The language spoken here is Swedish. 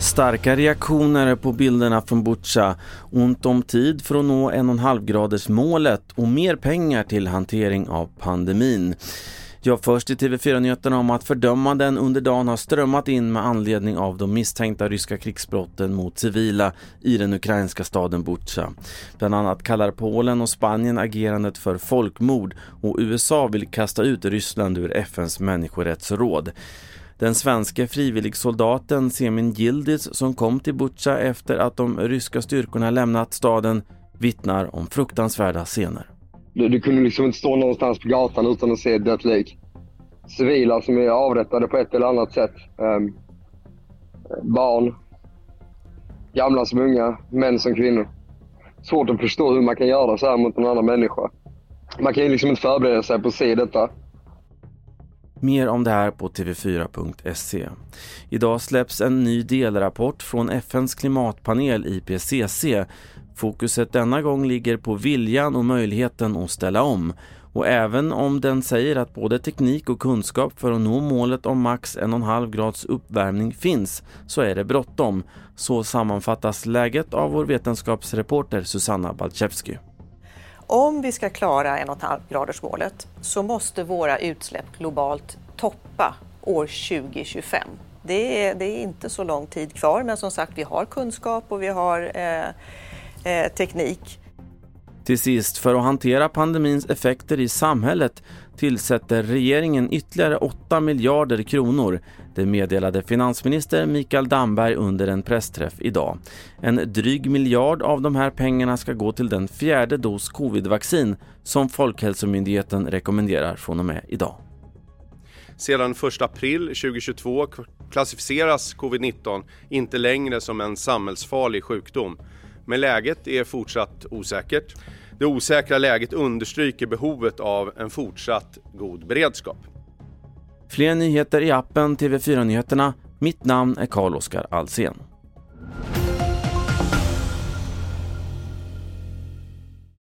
Starka reaktioner på bilderna från Butja, ont om tid för att nå 1,5 graders målet och mer pengar till hantering av pandemin. Jag först i TV4-nyheterna om att fördömanden under dagen har strömmat in med anledning av de misstänkta ryska krigsbrotten mot civila i den ukrainska staden Butja. Bland annat kallar Polen och Spanien agerandet för folkmord och USA vill kasta ut Ryssland ur FNs människorättsråd. Den svenska frivilligsoldaten Semin Gildis som kom till Butja efter att de ryska styrkorna lämnat staden vittnar om fruktansvärda scener. Du, du kunde liksom inte stå någonstans på gatan utan att se ett dött lik. Civila som är avrättade på ett eller annat sätt. Um, barn, gamla som unga, män som kvinnor. Svårt att förstå hur man kan göra så här mot en annan människa. Man kan ju liksom inte förbereda sig på att se detta. Mer om det här på tv4.se. Idag släpps en ny delrapport från FNs klimatpanel IPCC. Fokuset denna gång ligger på viljan och möjligheten att ställa om. Och även om den säger att både teknik och kunskap för att nå målet om max 1,5 grads uppvärmning finns så är det bråttom. Så sammanfattas läget av vår vetenskapsreporter Susanna Balczewski. Om vi ska klara 1,5-gradersmålet så måste våra utsläpp globalt toppa år 2025. Det är, det är inte så lång tid kvar men som sagt vi har kunskap och vi har eh, eh, teknik. Till sist, för att hantera pandemins effekter i samhället tillsätter regeringen ytterligare 8 miljarder kronor. Det meddelade finansminister Mikael Damberg under en pressträff idag. En dryg miljard av de här pengarna ska gå till den fjärde dos covidvaccin som Folkhälsomyndigheten rekommenderar från och med idag. Sedan 1 april 2022 klassificeras covid-19 inte längre som en samhällsfarlig sjukdom. Men läget är fortsatt osäkert. Det osäkra läget understryker behovet av en fortsatt god beredskap. Fler nyheter i appen TV4 Nyheterna. Mitt namn är Carl-Oskar Alsen.